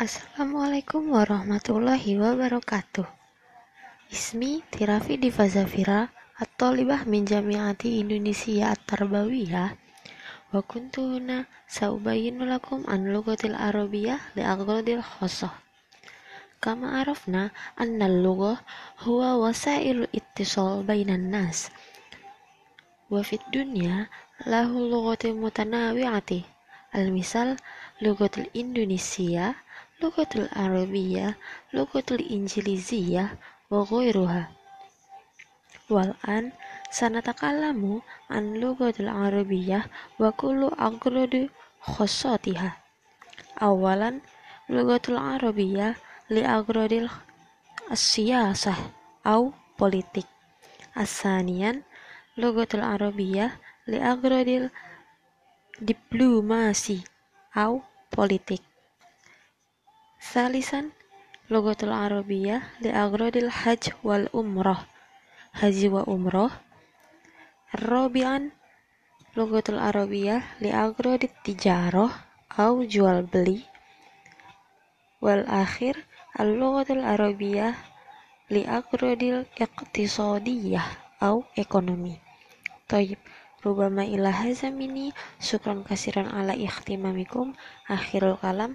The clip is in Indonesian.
Assalamualaikum warahmatullahi wabarakatuh. Ismi Tirafi Diva Zafira atau libah min jamiati Indonesia at-tarbawiyah wa kuntuna saubayinu lakum an lugatil arabiyah li agradil khosoh. Kama arafna anna al-lughah huwa wasailu ittisal bainan nas. Wa fid dunya lahu lughatin mutanawi'ati. Al-misal lughatul Indonesia lugatul Arabiyah, lugatul Injiliziyah, wa ghairuha. Wal'an sanatakallamu an lugatul Arabiyah wa kullu agradi khossatiha. Awalan lugatul Arabiyah li agradil siyasah au politik. Asanian lugatul Arabiyah li agradil hajj wal umrah haji wa umrah Rabi'an Logatul Arabiyah li agradil tijarah au jual beli. Wal akhir al logatul Arabiyah li agradil iqtisadiyah au ekonomi. Taib Rubama ila hazamini Syukran kasiran ala ikhtimamikum Akhirul kalam